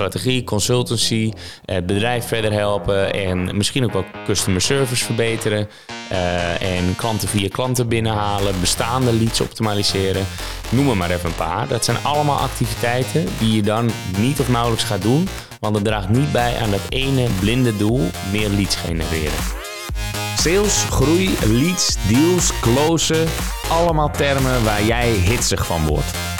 strategie, consultancy, het bedrijf verder helpen en misschien ook wel customer service verbeteren. eh, en klanten via klanten binnenhalen, bestaande leads optimaliseren. Noem er maar even een paar. Dat zijn allemaal activiteiten die je dan niet of nauwelijks gaat doen, want het draagt niet bij aan dat ene blinde doel, meer leads genereren. Sales, groei, leads, deals, closen. Allemaal termen waar jij hitsig van wordt.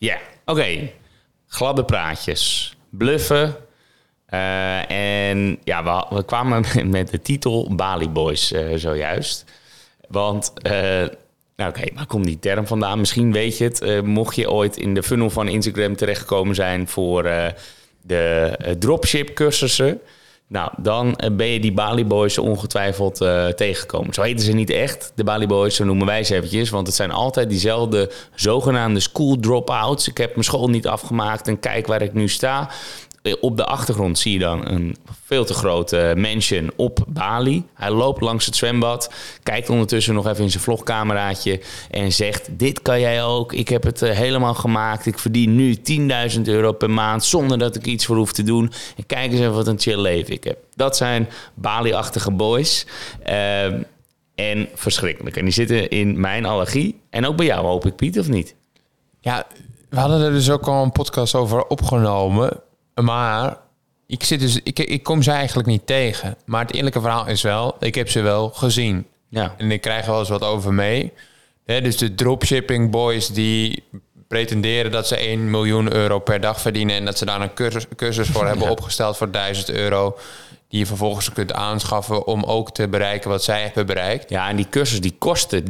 Ja, oké. Gladde praatjes. Bluffen. Eh, en ja, we, we kwamen met de titel Bali Boys eh, zojuist. Want, eh, nou oké, waar komt die term vandaan? Misschien weet je het. Mocht je ooit in de funnel van Instagram terechtgekomen zijn voor de dropship cursussen... Nou, dan eh, ben je die Bali Boys ongetwijfeld eh, tegengekomen. Zo heten ze niet echt, de Bali Boys, zo noemen wij ze eventjes. Want het zijn altijd diezelfde zogenaamde school dropouts. Ik heb mijn school niet afgemaakt en kijk waar ik nu sta. Eh, Op de achtergrond zie je dan een veel te grote mansion op Bali. Hij loopt langs het zwembad, kijkt ondertussen nog even in zijn vlogcameraatje en zegt: Dit kan jij ook. Ik heb het eh, helemaal gemaakt. Ik verdien nu 10.000 euro per maand zonder dat ik iets voor hoef te doen. En kijk eens even wat een chill leven ik heb. Dat zijn Bali-achtige boys. Ehm, en verschrikkelijk. En die zitten in mijn allergie. En ook bij jou, hoop ik, Piet, of niet? Ja, we hadden er dus ook al een podcast over opgenomen. Maar ik, zit dus, ik, ik kom ze eigenlijk niet tegen. Maar het eerlijke verhaal is wel, ik heb ze wel gezien. Ja. En ik krijg wel eens wat over mee. Hè, dus de dropshipping boys die pretenderen dat ze 1 miljoen euro per dag verdienen... en dat ze daar een cursus, cursus voor hebben opgesteld voor 1000 euro... die je vervolgens kunt aanschaffen om ook te bereiken wat zij hebben bereikt. Ja, en die cursus die kostte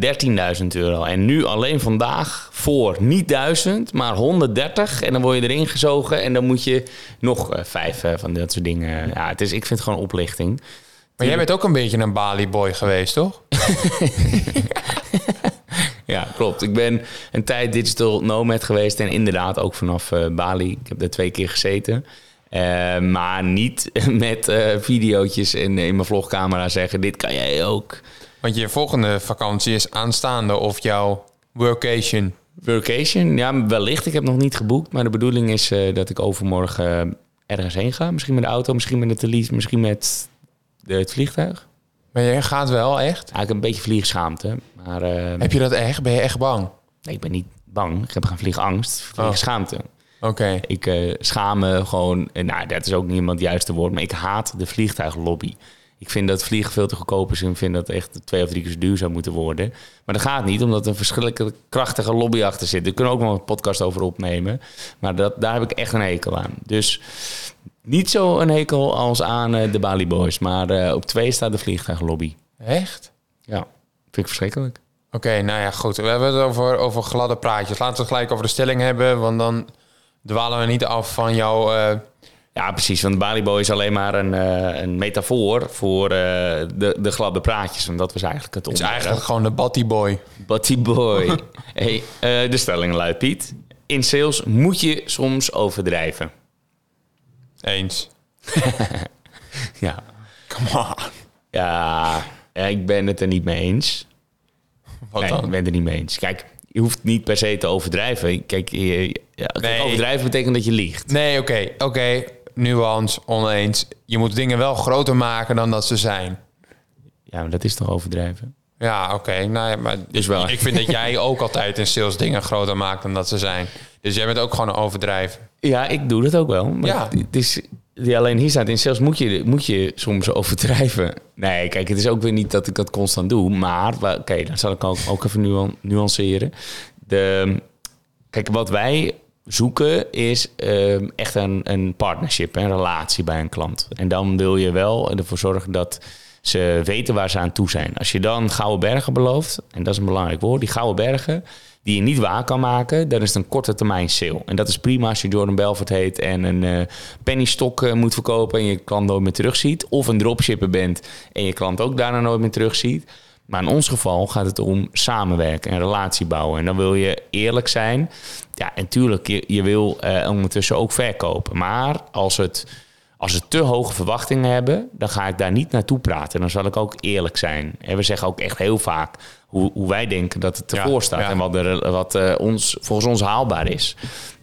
13.000 euro. En nu alleen vandaag voor niet 1000, maar 130. En dan word je erin gezogen en dan moet je nog eh, vijf eh, van dat soort dingen. Ja, het is, ik vind het gewoon oplichting. Maar jij bent ook een beetje een Bali boy geweest, toch? Ja, klopt. Ik ben een tijd digital nomad geweest en inderdaad ook vanaf eh, Bali. Ik heb er twee keer gezeten. Eh, maar niet met eh videootjes in, in mijn vlogcamera zeggen, dit kan jij ook. Want je volgende vakantie is aanstaande of jouw workation. Workation, ja, wellicht. Ik heb nog niet geboekt. Maar de bedoeling is eh, dat ik overmorgen ergens heen ga. Misschien met de auto, misschien met de telies, misschien met de, het vliegtuig. Maar jij gaat wel echt? Ja, ik heb een beetje vliegschaamte. Maar Heb je dat echt? Ben je echt bang? nee, ik ben niet bang. Ik heb geen vliegangst, vliegschaamte. Oké. Ik eh, schaam me gewoon, en nou, dat is ook niet helemaal het juiste woord, maar ik haat de vliegtuiglobby. Ik vind dat vliegen veel te goedkoop is en vind dat echt twee of drie keer zo duur zou moeten worden. Maar dat gaat niet, omdat er een verschrikkelijk krachtige lobby achter zit. Daar kunnen we ook nog een podcast over opnemen. Maar dat, daar heb ik echt een hekel aan. Dus niet zo een hekel als aan eh, de Bali Boys. Maar eh, op twee staat de vliegtuiglobby. Echt? Ja, vind ik verschrikkelijk. Oké, nou ja, goed. We hebben het over, over gladde praatjes. Laten we het gelijk over de stelling hebben, want dan dwalen we niet af van jouw... eh, Ja, precies. Want de Bali Boy is alleen maar een, eh, een metafoor voor eh, de, de gladde praatjes. Want dat was eigenlijk het het is onderwerp. eigenlijk gewoon de Batty Boy. Batty boy. hey, de stelling luidt, Piet. In sales moet je soms overdrijven. Eens. Ja. Come on. Ja, ik ben het er niet mee eens. Wat Nee, ik dan? ben het er niet mee eens. Kijk, je hoeft niet per se te overdrijven. Kijk, je, ja, Nee. overdrijven betekent dat je liegt. Nee, oké. Oké, nuance, oneens. Je moet dingen wel groter maken dan dat ze zijn. Ja, maar dat is toch overdrijven? Ja, oké. Nou ja, maar Is wel. ik vind dat jij ook altijd in sales dingen groter maakt dan dat ze zijn. Dus jij bent ook gewoon een overdrijven. Ja, ik doe dat ook wel. Maar Ja. het is, ja, alleen hier staat in sales moet je, moet je soms overdrijven. Nee, kijk, het is ook weer niet dat ik dat constant doe. Maar, oké, dan zal ik ook, even nuan- nuanceren. De, kijk, wat wij zoeken is ehm, echt een, een partnership, een relatie bij een klant. En dan wil je wel ervoor zorgen dat Ze weten waar ze aan toe zijn. Als je dan gouden bergen belooft, en dat is een belangrijk woord, die gouden bergen, die je niet waar kan maken, dan is het een korte termijn sale. En dat is prima als je Jordan Belfort heet en een uh, penny stock uh, moet verkopen en je klant nooit meer terugziet. Of een dropshipper bent en je klant ook daarna nooit meer terugziet. Maar in ons geval gaat het om samenwerken en relatie bouwen. En dan wil je eerlijk zijn. Ja, en tuurlijk, je, je wil uh, ondertussen ook verkopen. Maar als het als ze te hoge verwachtingen hebben, dan ga ik daar niet naartoe praten. Dan zal ik ook eerlijk zijn. En we zeggen ook echt heel vaak hoe, hoe wij denken dat het ervoor staat. En wat, er, wat uh, ons, volgens ons haalbaar is.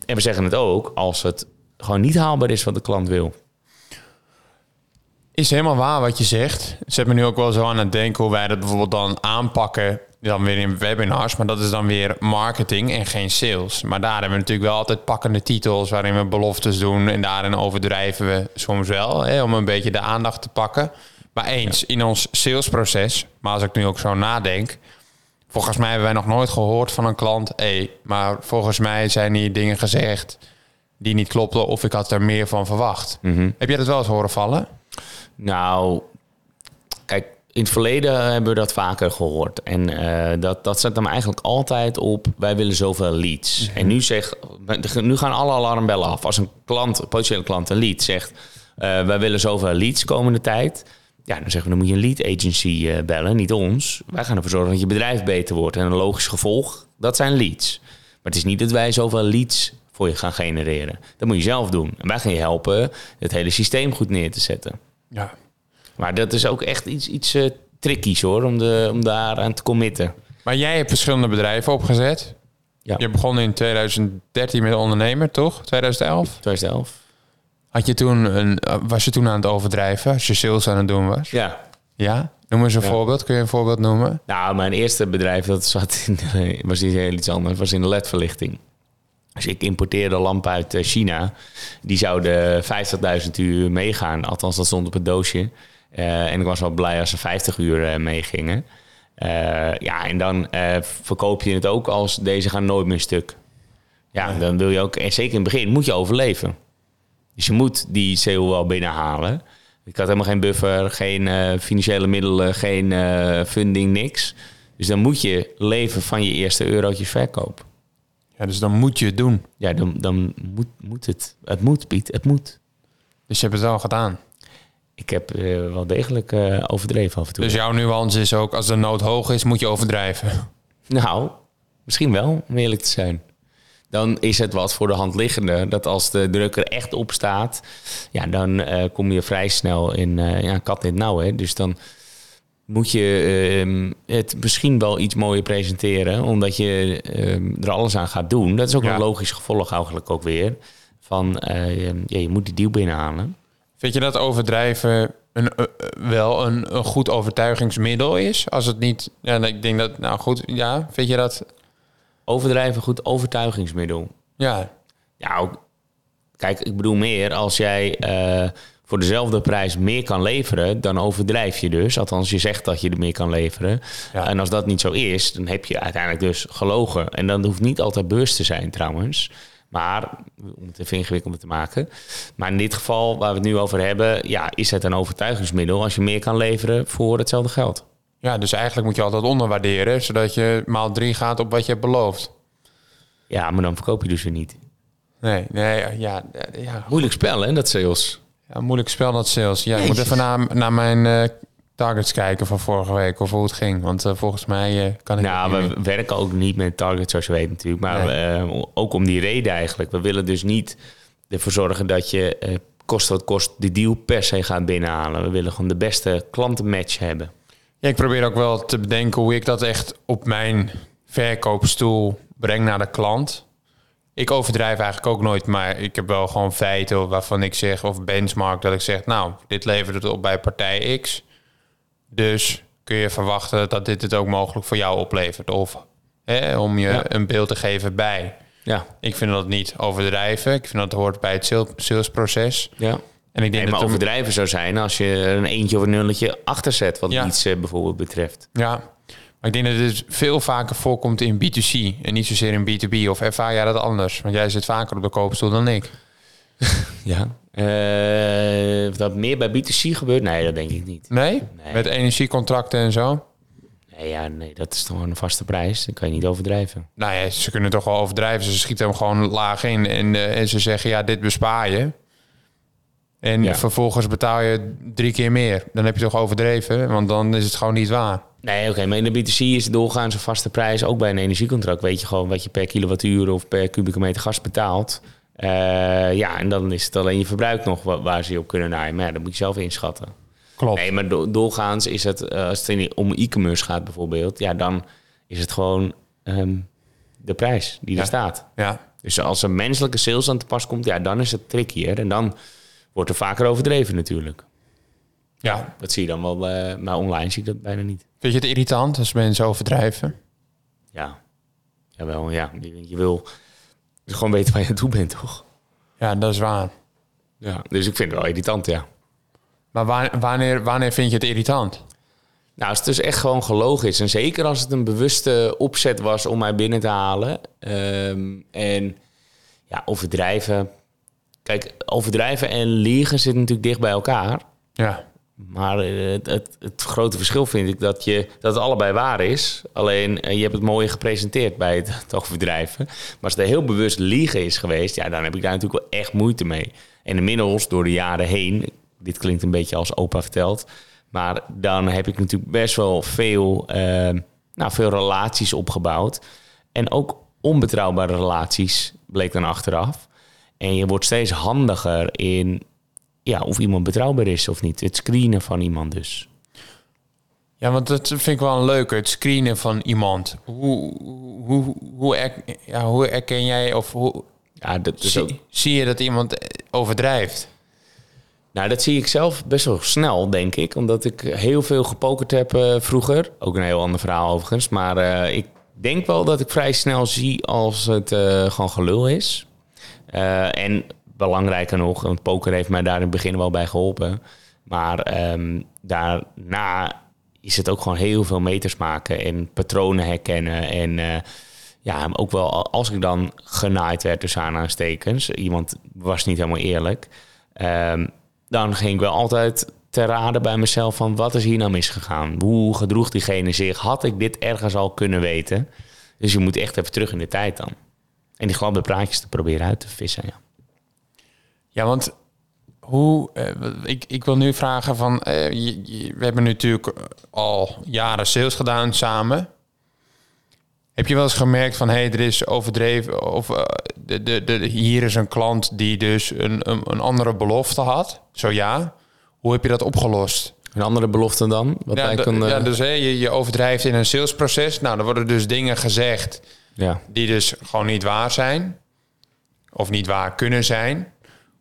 En we zeggen het ook als het gewoon niet haalbaar is wat de klant wil. Is helemaal waar wat je zegt. Zet me nu ook wel zo aan het denken hoe wij dat bijvoorbeeld dan aanpakken. Dan weer in webinars, maar dat is dan weer marketing en geen sales. Maar daar hebben we natuurlijk wel altijd pakkende titels waarin we beloftes doen. En daarin overdrijven we soms wel hè, om een beetje de aandacht te pakken. Maar eens in ons salesproces, maar als ik nu ook zo nadenk. Volgens mij hebben wij nog nooit gehoord van een klant. Hé, hey, maar volgens mij zijn hier dingen gezegd die niet klopten. Of ik had er meer van verwacht. Heb jij dat wel eens horen vallen? Nou, in het verleden hebben we dat vaker gehoord. En uh, dat, dat zet hem eigenlijk altijd op, wij willen zoveel leads. Mm -hmm. En nu, zeg, nu gaan alle alarmbellen af. Als een klant, een potentiële klant een lead zegt, uh, wij willen zoveel leads komende tijd. Ja, dan zeggen we, dan moet je een lead agency uh, bellen, niet ons. Wij gaan ervoor zorgen dat je bedrijf beter wordt. En een logisch gevolg, dat zijn leads. Maar het is niet dat wij zoveel leads voor je gaan genereren. Dat moet je zelf doen. En wij gaan je helpen het hele systeem goed neer te zetten. Ja. Maar dat is ook echt iets, iets uh, trickies hoor, om, de, om daar aan te committen. Maar jij hebt verschillende bedrijven opgezet. Ja. Je begon in 2013 met ondernemer, toch? 2011? 2011. Had je toen een, was je toen aan het overdrijven als je sales aan het doen was? Ja. Ja? Noem eens een Ja. voorbeeld. Kun je een voorbeeld noemen? Nou, mijn eerste bedrijf, dat zat in, was niet heel iets anders, was in de ledverlichting. Dus ik importeerde lampen uit eh, China. Die zouden 50.000 uur meegaan. Althans, dat stond op het doosje. Uh, en ik was wel blij als ze 50 uur uh, meegingen. Uh, ja, en dan verkoop je het ook als deze gaan nooit meer stuk. Ja, ja, dan wil je ook, en zeker in het begin, moet je overleven. Dus je moet die CO wel binnenhalen. Ik had helemaal geen buffer, geen financiële middelen, geen funding, niks. Dus dan moet je leven van je eerste eurotjes verkoop. Ja, dus dan moet je het doen. Ja, dan, dan moet, moet het. Het moet, Piet, het moet. Dus je hebt het wel gedaan. Ik heb uh, wel degelijk uh, overdreven af en toe. Dus jouw nuance is ook, als de nood hoog is, moet je overdrijven? Nou, misschien wel, om eerlijk te zijn. Dan is het wat voor de hand liggende dat als de druk er echt op staat, ja, dan uh, kom je vrij snel in ja, kat in het nauw. Hè? Dus dan moet je uh, het misschien wel iets mooier presenteren, omdat je uh, er alles aan gaat doen. Dat is ook ja. een logisch gevolg eigenlijk ook weer. Van ja, je moet die deal binnenhalen. Vind je dat overdrijven een, wel een, een, goed overtuigingsmiddel is? Als het niet, ja, ik denk dat, nou goed, ja, vind je dat? Overdrijven een goed overtuigingsmiddel? Ja. Ja, ook, kijk, ik bedoel meer als jij voor dezelfde prijs meer kan leveren, dan overdrijf je dus. Althans, je zegt dat je er meer kan leveren. Ja. En als dat niet zo is, dan heb je uiteindelijk dus gelogen. En dan hoeft niet altijd beurs te zijn trouwens. Maar, om het even ingewikkelder te maken. Maar in dit geval, waar we het nu over hebben, ja, is het een overtuigingsmiddel als je meer kan leveren voor hetzelfde geld. Ja, dus eigenlijk moet je altijd onderwaarderen, zodat je maal drie gaat op wat je hebt beloofd. Ja, maar dan verkoop je dus weer niet. Nee, nee, ja. ja. Moeilijk spel, hè, dat sales. Ja, moeilijk spel dat sales. Ja, ik moet even naar, naar mijn uh, targets kijken van vorige week of hoe het ging. Want uh, volgens mij uh, kan ik. Nou, we werken ook niet met targets, zoals je weet natuurlijk. Maar nee. we, ook om die reden eigenlijk. We willen dus niet ervoor zorgen dat je kost wat kost die deal per se gaat binnenhalen. We willen gewoon de beste klantenmatch hebben. Ja, ik probeer ook wel te bedenken hoe ik dat echt op mijn verkoopstoel breng naar de klant. Ik overdrijf eigenlijk ook nooit, maar ik heb wel gewoon feiten waarvan ik zeg, of benchmark, dat ik zeg, nou, dit levert het op bij partij X. Dus kun je verwachten dat dit het ook mogelijk voor jou oplevert. Of hè, om je ja. een beeld te geven bij. Ja. Ik vind dat niet overdrijven. Ik vind dat het hoort bij het salesproces. Ja. En ik denk nee, dat maar er- overdrijven zou zijn als je er een eentje of een nulletje achter zet, wat Ja. iets eh, bijvoorbeeld betreft. Ja, maar ik denk dat het veel vaker voorkomt in B2C en niet zozeer in B2B. Of ervaar jij dat anders? Want jij zit vaker op de koopstoel dan ik. Ja. Eh, dat meer bij B2C gebeurt, nee, dat denk ik niet. Nee? Nee. Met energiecontracten en zo? Nee, ja, nee, dat is toch gewoon een vaste prijs. Dat kan je niet overdrijven. Nou ja, ze kunnen toch wel overdrijven. Ze schieten hem gewoon laag in en, eh, en ze zeggen, ja, dit bespaar je. En Ja. vervolgens betaal je drie keer meer. Dan heb je toch overdreven, want dan is het gewoon niet waar. Nee, oké, maar in de B2C is doorgaans een vaste prijs. Ook bij een energiecontract weet je gewoon wat je per kilowattuur of per kubieke meter gas betaalt. Eh, ja, en dan is het alleen je verbruik nog wa- waar ze je op kunnen naaien. Maar ja, dat moet je zelf inschatten. Klopt. Nee, maar do- doorgaans is het, eh, als het in- om e-commerce gaat bijvoorbeeld, ja, dan is het gewoon ehm, de prijs die Ja. er staat. Ja. Dus als er menselijke sales aan te pas komt, ja, dan is het trickier. En dan wordt er vaker overdreven natuurlijk. ja. Dat zie je dan wel, eh, maar online zie ik dat bijna niet. Vind je het irritant als mensen overdrijven? Ja, jawel, ja. Je, je wil dus gewoon weten waar je aan toe bent, toch? Ja, dat is waar. Ja. Dus ik vind het wel irritant, ja. Maar wa- wanneer, wanneer vind je het irritant? Nou, als het dus echt gewoon gelogen is. En zeker als het een bewuste opzet was om mij binnen te halen. Ehm, en ja, overdrijven. Kijk, overdrijven en liegen zitten natuurlijk dicht bij elkaar. Ja. Maar eh, het, het, grote verschil vind ik dat, je, dat het allebei waar is. Alleen eh, je hebt het mooi gepresenteerd bij het, overdrijven. Maar als er heel bewust liegen is geweest, ja, dan heb ik daar natuurlijk wel echt moeite mee. En inmiddels, door de jaren heen, dit klinkt een beetje als opa verteld. Maar dan heb ik natuurlijk best wel veel, eh, nou, veel relaties opgebouwd. En ook onbetrouwbare relaties bleek dan achteraf. En je wordt steeds handiger in ja, of iemand betrouwbaar is of niet. Het screenen van iemand dus. Ja, want dat vind ik wel een leuke, het screenen van iemand. Hoe, hoe, hoe, er- ja, hoe herken jij of hoe Ja, dat is zie, ook, zie je dat iemand overdrijft? nou, dat zie ik zelf best wel snel, denk ik. Omdat ik heel veel gepokerd heb eh, vroeger. Ook een heel ander verhaal overigens. Maar eh, ik denk wel dat ik vrij snel zie als het eh, gewoon gelul is. En belangrijker nog, want poker heeft mij daar in het begin wel bij geholpen. Maar ehm, daarna is het ook gewoon heel veel meters maken en patronen herkennen. En eh, ja, ook wel als ik dan genaaid werd tussen aanhalingstekens, iemand was niet helemaal eerlijk, ehm, dan ging ik wel altijd te raden bij mezelf van wat is hier nou misgegaan? Hoe gedroeg diegene zich? Had ik dit ergens al kunnen weten? Dus je moet echt even terug in de tijd dan. En die gladde praatjes te proberen uit te vissen, ja. Ja, want hoe, eh, ik, ik wil nu vragen van, eh, je- je- we hebben natuurlijk al jaren sales gedaan samen. Heb je wel eens gemerkt van, hé, hey, er is overdreven, of eh, de, de, de, hier is een klant die dus een, een, een andere belofte had? Zo ja. Hoe heb je dat opgelost? Een andere belofte dan? Wat Ja, een, eh, ja, dus hè, je, je overdrijft in een salesproces. Nou, dan worden dus dingen gezegd ja. die dus gewoon niet waar zijn. Of niet waar kunnen zijn.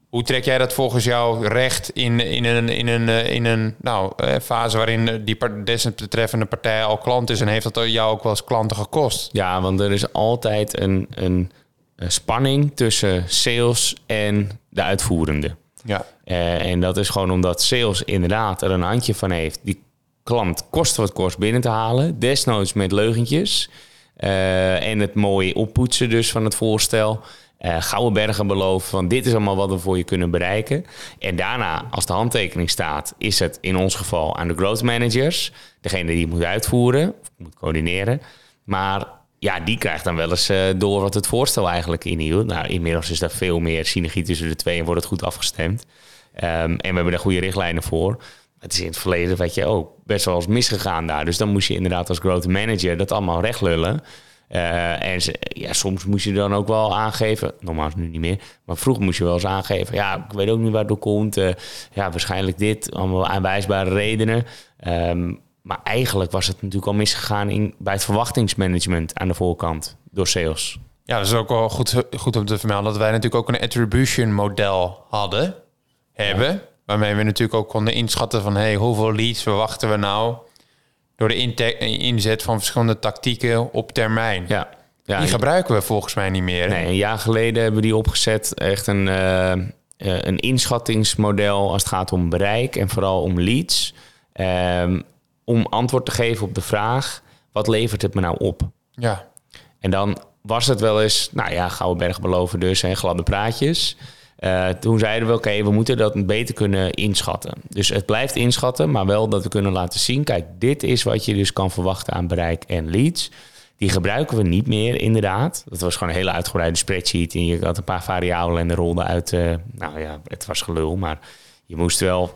Hoe trek jij dat volgens jou recht in, in een, in een, eh, in een nou, eh, fase waarin eh, die desbetreffende partij al klant is en heeft dat jou ook wel eens klanten gekost? Ja, want er is altijd een, een, een spanning tussen sales en de uitvoerende. Ja. En dat is gewoon omdat sales inderdaad er een handje van heeft. Die klant kost wat kost binnen te halen. Desnoods met leugentjes. En het mooi oppoetsen dus van het voorstel. Eh gouden bergen beloven van dit is allemaal wat we voor je kunnen bereiken. En daarna, als de handtekening staat, is het in ons geval aan de growth managers. Degene die het moet uitvoeren, moet coördineren. Maar ja, die krijgt dan wel eens eh, door wat het voorstel eigenlijk inhield. Nou, inmiddels is daar veel meer synergie tussen de twee en wordt het goed afgestemd. Ehm, en we hebben daar goede richtlijnen voor. Het is in het verleden, weet je, ook best wel eens misgegaan daar. Dus dan moest je inderdaad als growth manager dat allemaal recht lullen. Eh, en ja, soms moest je dan ook wel aangeven, normaal nu niet meer, maar vroeger moest je wel eens aangeven, ja, ik weet ook niet waar het door komt. eh, ja, waarschijnlijk dit, allemaal aanwijsbare redenen. Ehm, maar eigenlijk was het natuurlijk al misgegaan in, bij het verwachtingsmanagement aan de voorkant door sales. Ja, dat is ook wel goed, goed om te vermelden dat wij natuurlijk ook een attribution model hadden, hebben. Waarmee we natuurlijk ook konden inschatten van hey, hoeveel leads verwachten we nou door de inzet van verschillende tactieken op termijn. Ja, ja Die gebruiken we volgens mij niet meer. Nee, een jaar geleden hebben we die opgezet. Echt een, eh, eh, een inschattingsmodel als het gaat om bereik en vooral om leads. Ehm, om antwoord te geven op de vraag, wat levert het me nou op? Ja, En dan was het wel eens, nou ja, Gouden Berg beloven dus en gladde praatjes. Eh, toen zeiden we, oké, we moeten dat beter kunnen inschatten. Dus het blijft inschatten, maar wel dat we kunnen laten zien... kijk, dit is wat je dus kan verwachten aan bereik en leads. Die gebruiken we niet meer, inderdaad. Dat was gewoon een hele uitgebreide spreadsheet... en je had een paar variabelen en de rolde uit... Uh, nou ja, het was gelul, maar je moest wel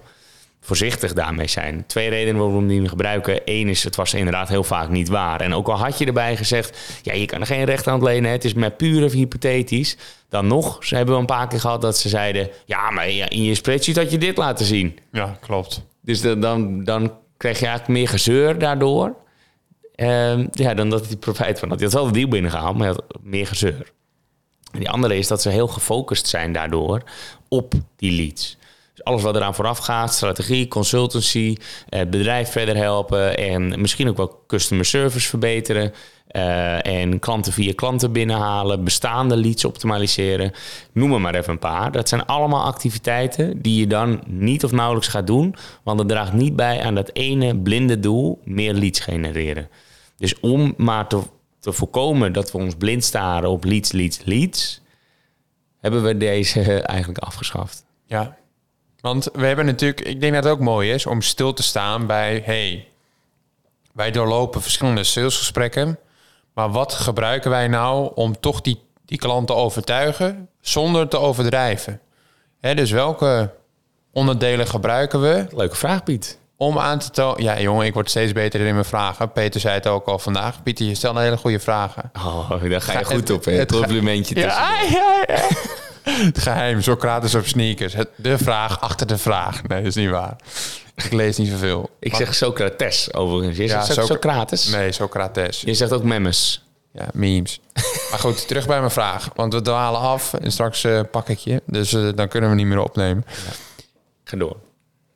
voorzichtig daarmee zijn. Twee redenen waarom we hem gebruiken. Eén is, het was inderdaad heel vaak niet waar. En ook al had je erbij gezegd, ja, je kan er geen recht aan lenen, het is maar puur of hypothetisch. Dan nog, ze hebben we een paar keer gehad dat ze zeiden, ja, maar in je spreadsheet had je dit laten zien. Ja, klopt. Dus dan, dan krijg je eigenlijk meer gezeur daardoor. Uh, ja, dan dat hij profijt van had. Je had wel de deal binnengehaald, maar je had meer gezeur. En die andere is dat ze heel gefocust zijn daardoor op die leads alles wat eraan vooraf gaat, strategie, consultancy, het bedrijf verder helpen en misschien ook wel customer service verbeteren. Uh, en klanten via klanten binnenhalen, bestaande leads optimaliseren. Noem maar even een paar. Dat zijn allemaal activiteiten die je dan niet of nauwelijks gaat doen, want het draagt niet bij aan dat ene blinde doel: meer leads genereren. Dus om maar te, te voorkomen dat we ons blind staren op leads, leads, leads, hebben we deze eigenlijk afgeschaft. Ja, want we hebben natuurlijk, ik denk dat het ook mooi is om stil te staan bij, hey, wij doorlopen verschillende salesgesprekken, maar wat gebruiken wij nou om toch die, die klant te overtuigen zonder te overdrijven? Hè, dus welke onderdelen gebruiken we? Leuke vraag, Piet. Om aan te tonen. Ja, jongen, ik word steeds beter in mijn vragen. Peter zei het ook al vandaag. Pieter, je stelt een hele goede vragen. Oh, daar ga je goed op, hè? Het, complimentje tussen. Ja, ja, ja. Het geheim, Socrates op sneakers. Het, de vraag achter de vraag. Nee, dat is niet waar. Ik lees niet zoveel. Ik zeg Socrates overigens. Je ja, zegt Socrates? Nee, Socrates. Je zegt ook memes. Ja, memes. maar goed, terug bij mijn vraag. Want we dwalen af en straks uh, pak ik je. Dus uh, dan kunnen we niet meer opnemen. Ja. Ga door.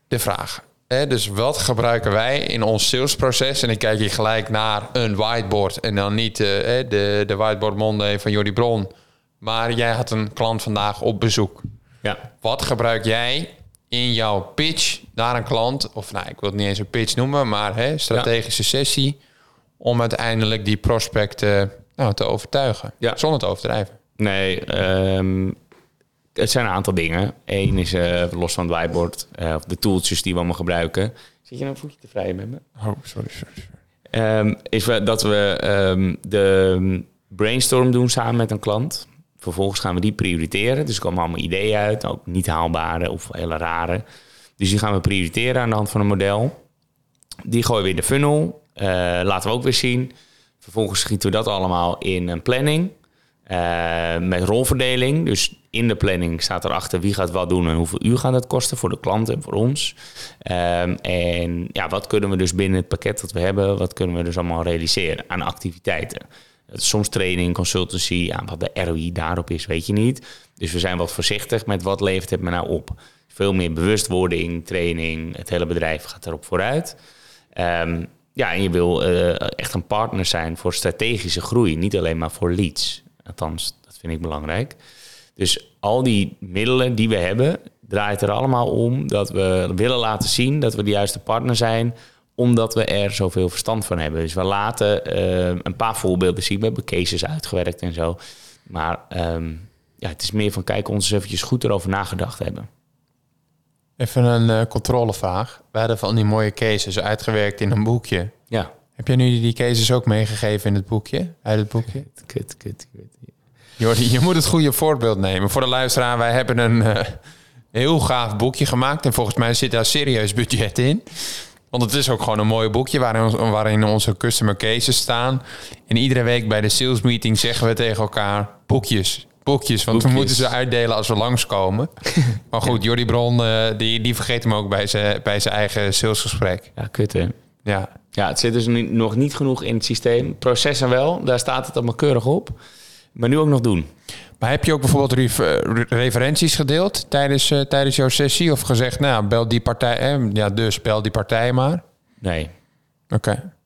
De vraag. Hè, dus wat gebruiken wij in ons salesproces? En ik kijk hier gelijk naar een whiteboard. En dan niet uh, de, de whiteboard Monday van Jordi Bron maar jij had een klant vandaag op bezoek. Ja. Wat gebruik jij in jouw pitch naar een klant? Of nou, ik wil het niet eens een pitch noemen, maar hè, strategische sessie. Om uiteindelijk die prospect uh, nou, te overtuigen. Ja. Zonder te overdrijven. Nee, um, het zijn een aantal dingen. Eén is uh, los van het whiteboard, uh, of de tooltjes die we allemaal gebruiken. Zit je nou een voetje te vrij met me? Oh, sorry, sorry. sorry. Um, is dat we um, de brainstorm doen samen met een klant. Vervolgens gaan we die prioriteren. Dus er komen allemaal ideeën uit, ook niet haalbare of hele rare. Dus die gaan we prioriteren aan de hand van een model. Die gooien we in de funnel. Uh, laten we ook weer zien. Vervolgens schieten we dat allemaal in een planning. Uh, met rolverdeling. Dus in de planning staat erachter wie gaat wat doen en hoeveel uur gaat het kosten voor de klant en voor ons. Um, en ja, wat kunnen we dus binnen het pakket dat we hebben, wat kunnen we dus allemaal realiseren aan activiteiten. Soms training, consultancy, ja, wat de ROI daarop is, weet je niet. Dus we zijn wat voorzichtig met wat levert het me nou op. Veel meer bewustwording, training, het hele bedrijf gaat erop vooruit. Um, ja, en je wil uh, echt een partner zijn voor strategische groei, niet alleen maar voor leads. Althans, dat vind ik belangrijk. Dus al die middelen die we hebben, draait er allemaal om dat we willen laten zien dat we de juiste partner zijn omdat we er zoveel verstand van hebben. Dus we laten uh, een paar voorbeelden zien. We hebben cases uitgewerkt en zo. Maar um, ja, het is meer van kijk ons eens eventjes goed erover nagedacht hebben. Even een uh, controlevraag. We hadden van die mooie cases uitgewerkt in een boekje. Ja. Heb jij nu die cases ook meegegeven in het boekje? Uit het boekje? Kut, kut, kut. Jordi, je moet het goede voorbeeld nemen. Voor de luisteraar, wij hebben een uh, heel gaaf boekje gemaakt. En volgens mij zit daar serieus budget in. Want het is ook gewoon een mooi boekje waarin, waarin onze customer cases staan. En iedere week bij de sales meeting zeggen we tegen elkaar boekjes. Boekjes, want we moeten ze uitdelen als we langskomen. maar goed, Jordi Bron, uh, die, die vergeet hem ook bij zijn, bij zijn eigen salesgesprek. Ja, kut hè? Ja. Ja, het zit dus nu, nog niet genoeg in het systeem. Processen wel, daar staat het allemaal keurig op. Maar nu ook nog doen. Maar heb je ook bijvoorbeeld referenties gedeeld tijdens, uh, tijdens jouw sessie? Of gezegd, nou, bel die partij, eh, ja, dus bel die partij maar? Nee. Oké.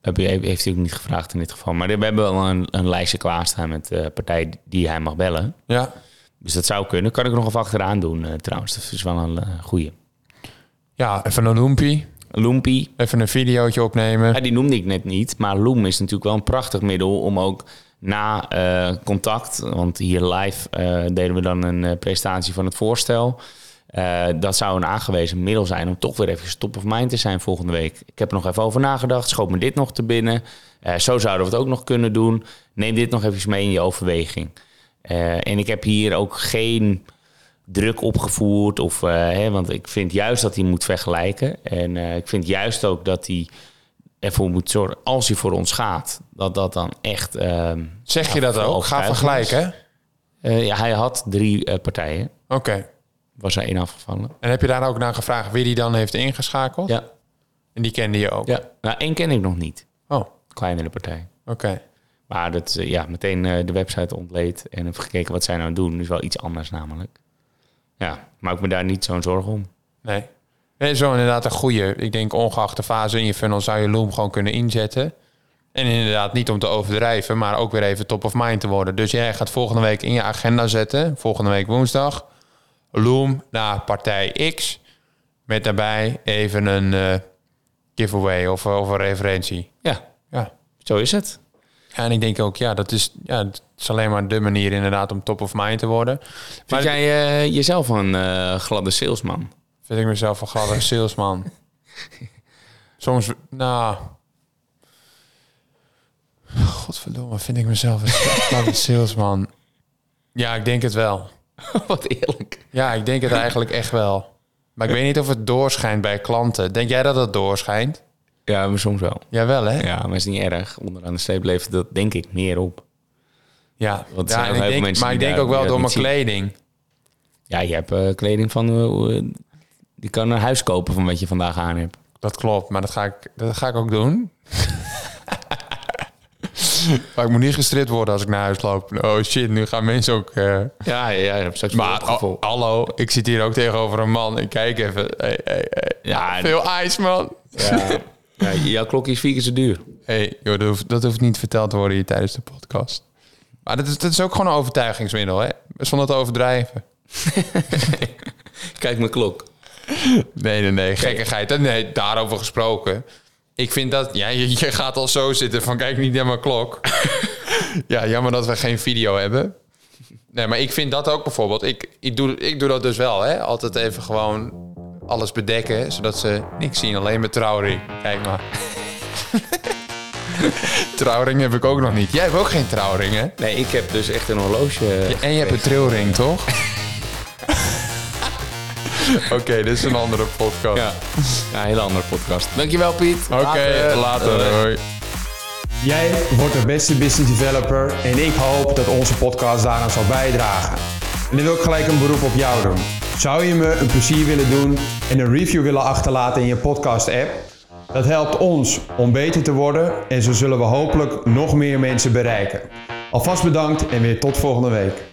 Okay. Heeft hij ook niet gevraagd in dit geval. Maar we hebben wel een, een lijstje klaarstaan met uh, partijen die hij mag bellen. Ja. Dus dat zou kunnen. Kan ik nog even achteraan doen uh, trouwens. Dat is wel een goeie. Ja, even een loempie. Loempie. Even een videootje opnemen. Ja, die noemde ik net niet. Maar Loom is natuurlijk wel een prachtig middel om ook na eh, contact, want hier live eh, deden we dan een eh, presentatie van het voorstel. Dat zou een aangewezen middel zijn om toch weer even top of mind te zijn volgende week. Ik heb er nog even over nagedacht, schoot me dit nog te binnen. Zo zouden we het ook nog kunnen doen. Neem dit nog even mee in je overweging. En ik heb hier ook geen druk opgevoerd. Of, hè, want ik vind juist dat hij moet vergelijken. En ik vind juist ook dat hij ervoor moet zorgen, als hij voor ons gaat, dat dat dan echt. ehm, Zeg je dat ook? Ga vergelijken. Eh, ja, hij had drie eh, partijen. Oké. Was er één afgevallen. En heb je daar ook naar gevraagd wie die dan heeft ingeschakeld? Ja, En die kende je ook? ja. Nou, één ken ik nog niet. Oh, oké. Kleinere partij. Maar dat, eh, ja, meteen de website ontleed en heb gekeken wat zij nou doen. is wel iets anders namelijk. Ja, maak ik me daar niet zo'n zorgen om. Nee. Nee, zo inderdaad een goede. Ik denk ongeacht de fase in je funnel zou je Loom gewoon kunnen inzetten. En inderdaad niet om te overdrijven, maar ook weer even top of mind te worden. Dus jij gaat volgende week in je agenda zetten, volgende week woensdag, Loom naar partij X. Met daarbij even een eh, giveaway of, of een referentie. Ja, Ja. zo is het. Ja, en ik denk ook, ja, dat is, ja, het is alleen maar de manier inderdaad om top of mind te worden. Vind Maar jij eh, jezelf een eh, gladde salesman? Vind ik mezelf een gladde salesman. Soms, nou... Godverdomme, vind ik mezelf een gladde salesman. Ja, ik denk het wel. wat eerlijk. Ja, ik denk het eigenlijk echt wel. Maar ik weet niet of het doorschijnt bij klanten. Denk jij dat het doorschijnt? Ja, maar soms wel. Jawel, hè? Ja, maar is niet erg. Onderaan de streep levert dat denk ik meer op. Ja, Want ja en ik denk, maar ik denk ook wel door mijn zien. kleding. Ja, je hebt eh, kleding van... eh, die kan een huis kopen van wat je vandaag aan hebt. Dat klopt, maar dat ga ik, dat ga ik ook doen. maar ik moet niet gestript worden als ik naar huis loop. Oh shit, nu gaan mensen ook... eh, Ja, ja, ja. Je Maar oh, hallo, ik zit hier ook tegenover een man. Ik kijk even. Hey, hey, hey. Ja, Veel ijs, man. ja, ja, jouw klokje is vier keer zo duur. hey, joh, dat, hoeft, dat hoeft niet verteld te worden hier tijdens de podcast. Maar dat is, dat is ook gewoon een overtuigingsmiddel, hè? Zonder te overdrijven. Kijk mijn klok. Nee, nee, nee. Gekkigheid. Nee, daarover gesproken. Ik vind dat... Ja, je, je gaat al zo zitten van... Kijk niet naar mijn klok. ja, jammer dat we geen video hebben. Nee, maar ik vind dat ook bijvoorbeeld... Ik, ik, doe, ik doe dat dus wel, hè. Altijd even gewoon alles bedekken... zodat ze niks zien. Alleen mijn trouwring. Kijk maar. trouwring heb ik ook nog niet. Jij hebt ook geen trouwring, hè? Nee, ik heb dus echt een horloge. En je hebt een trilring, toch? Oké, dit is een andere podcast. Ja, ja een hele andere podcast. Dankjewel, Piet. Oké, later. Hoi. Jij wordt de beste business developer en ik hoop dat onze podcast daaraan zal bijdragen. En dan wil ik gelijk een beroep op jou doen. Zou je me een plezier willen doen en een review willen achterlaten in je podcast app? Dat helpt ons om beter te worden en zo zullen we hopelijk nog meer mensen bereiken. Alvast bedankt en weer tot volgende week.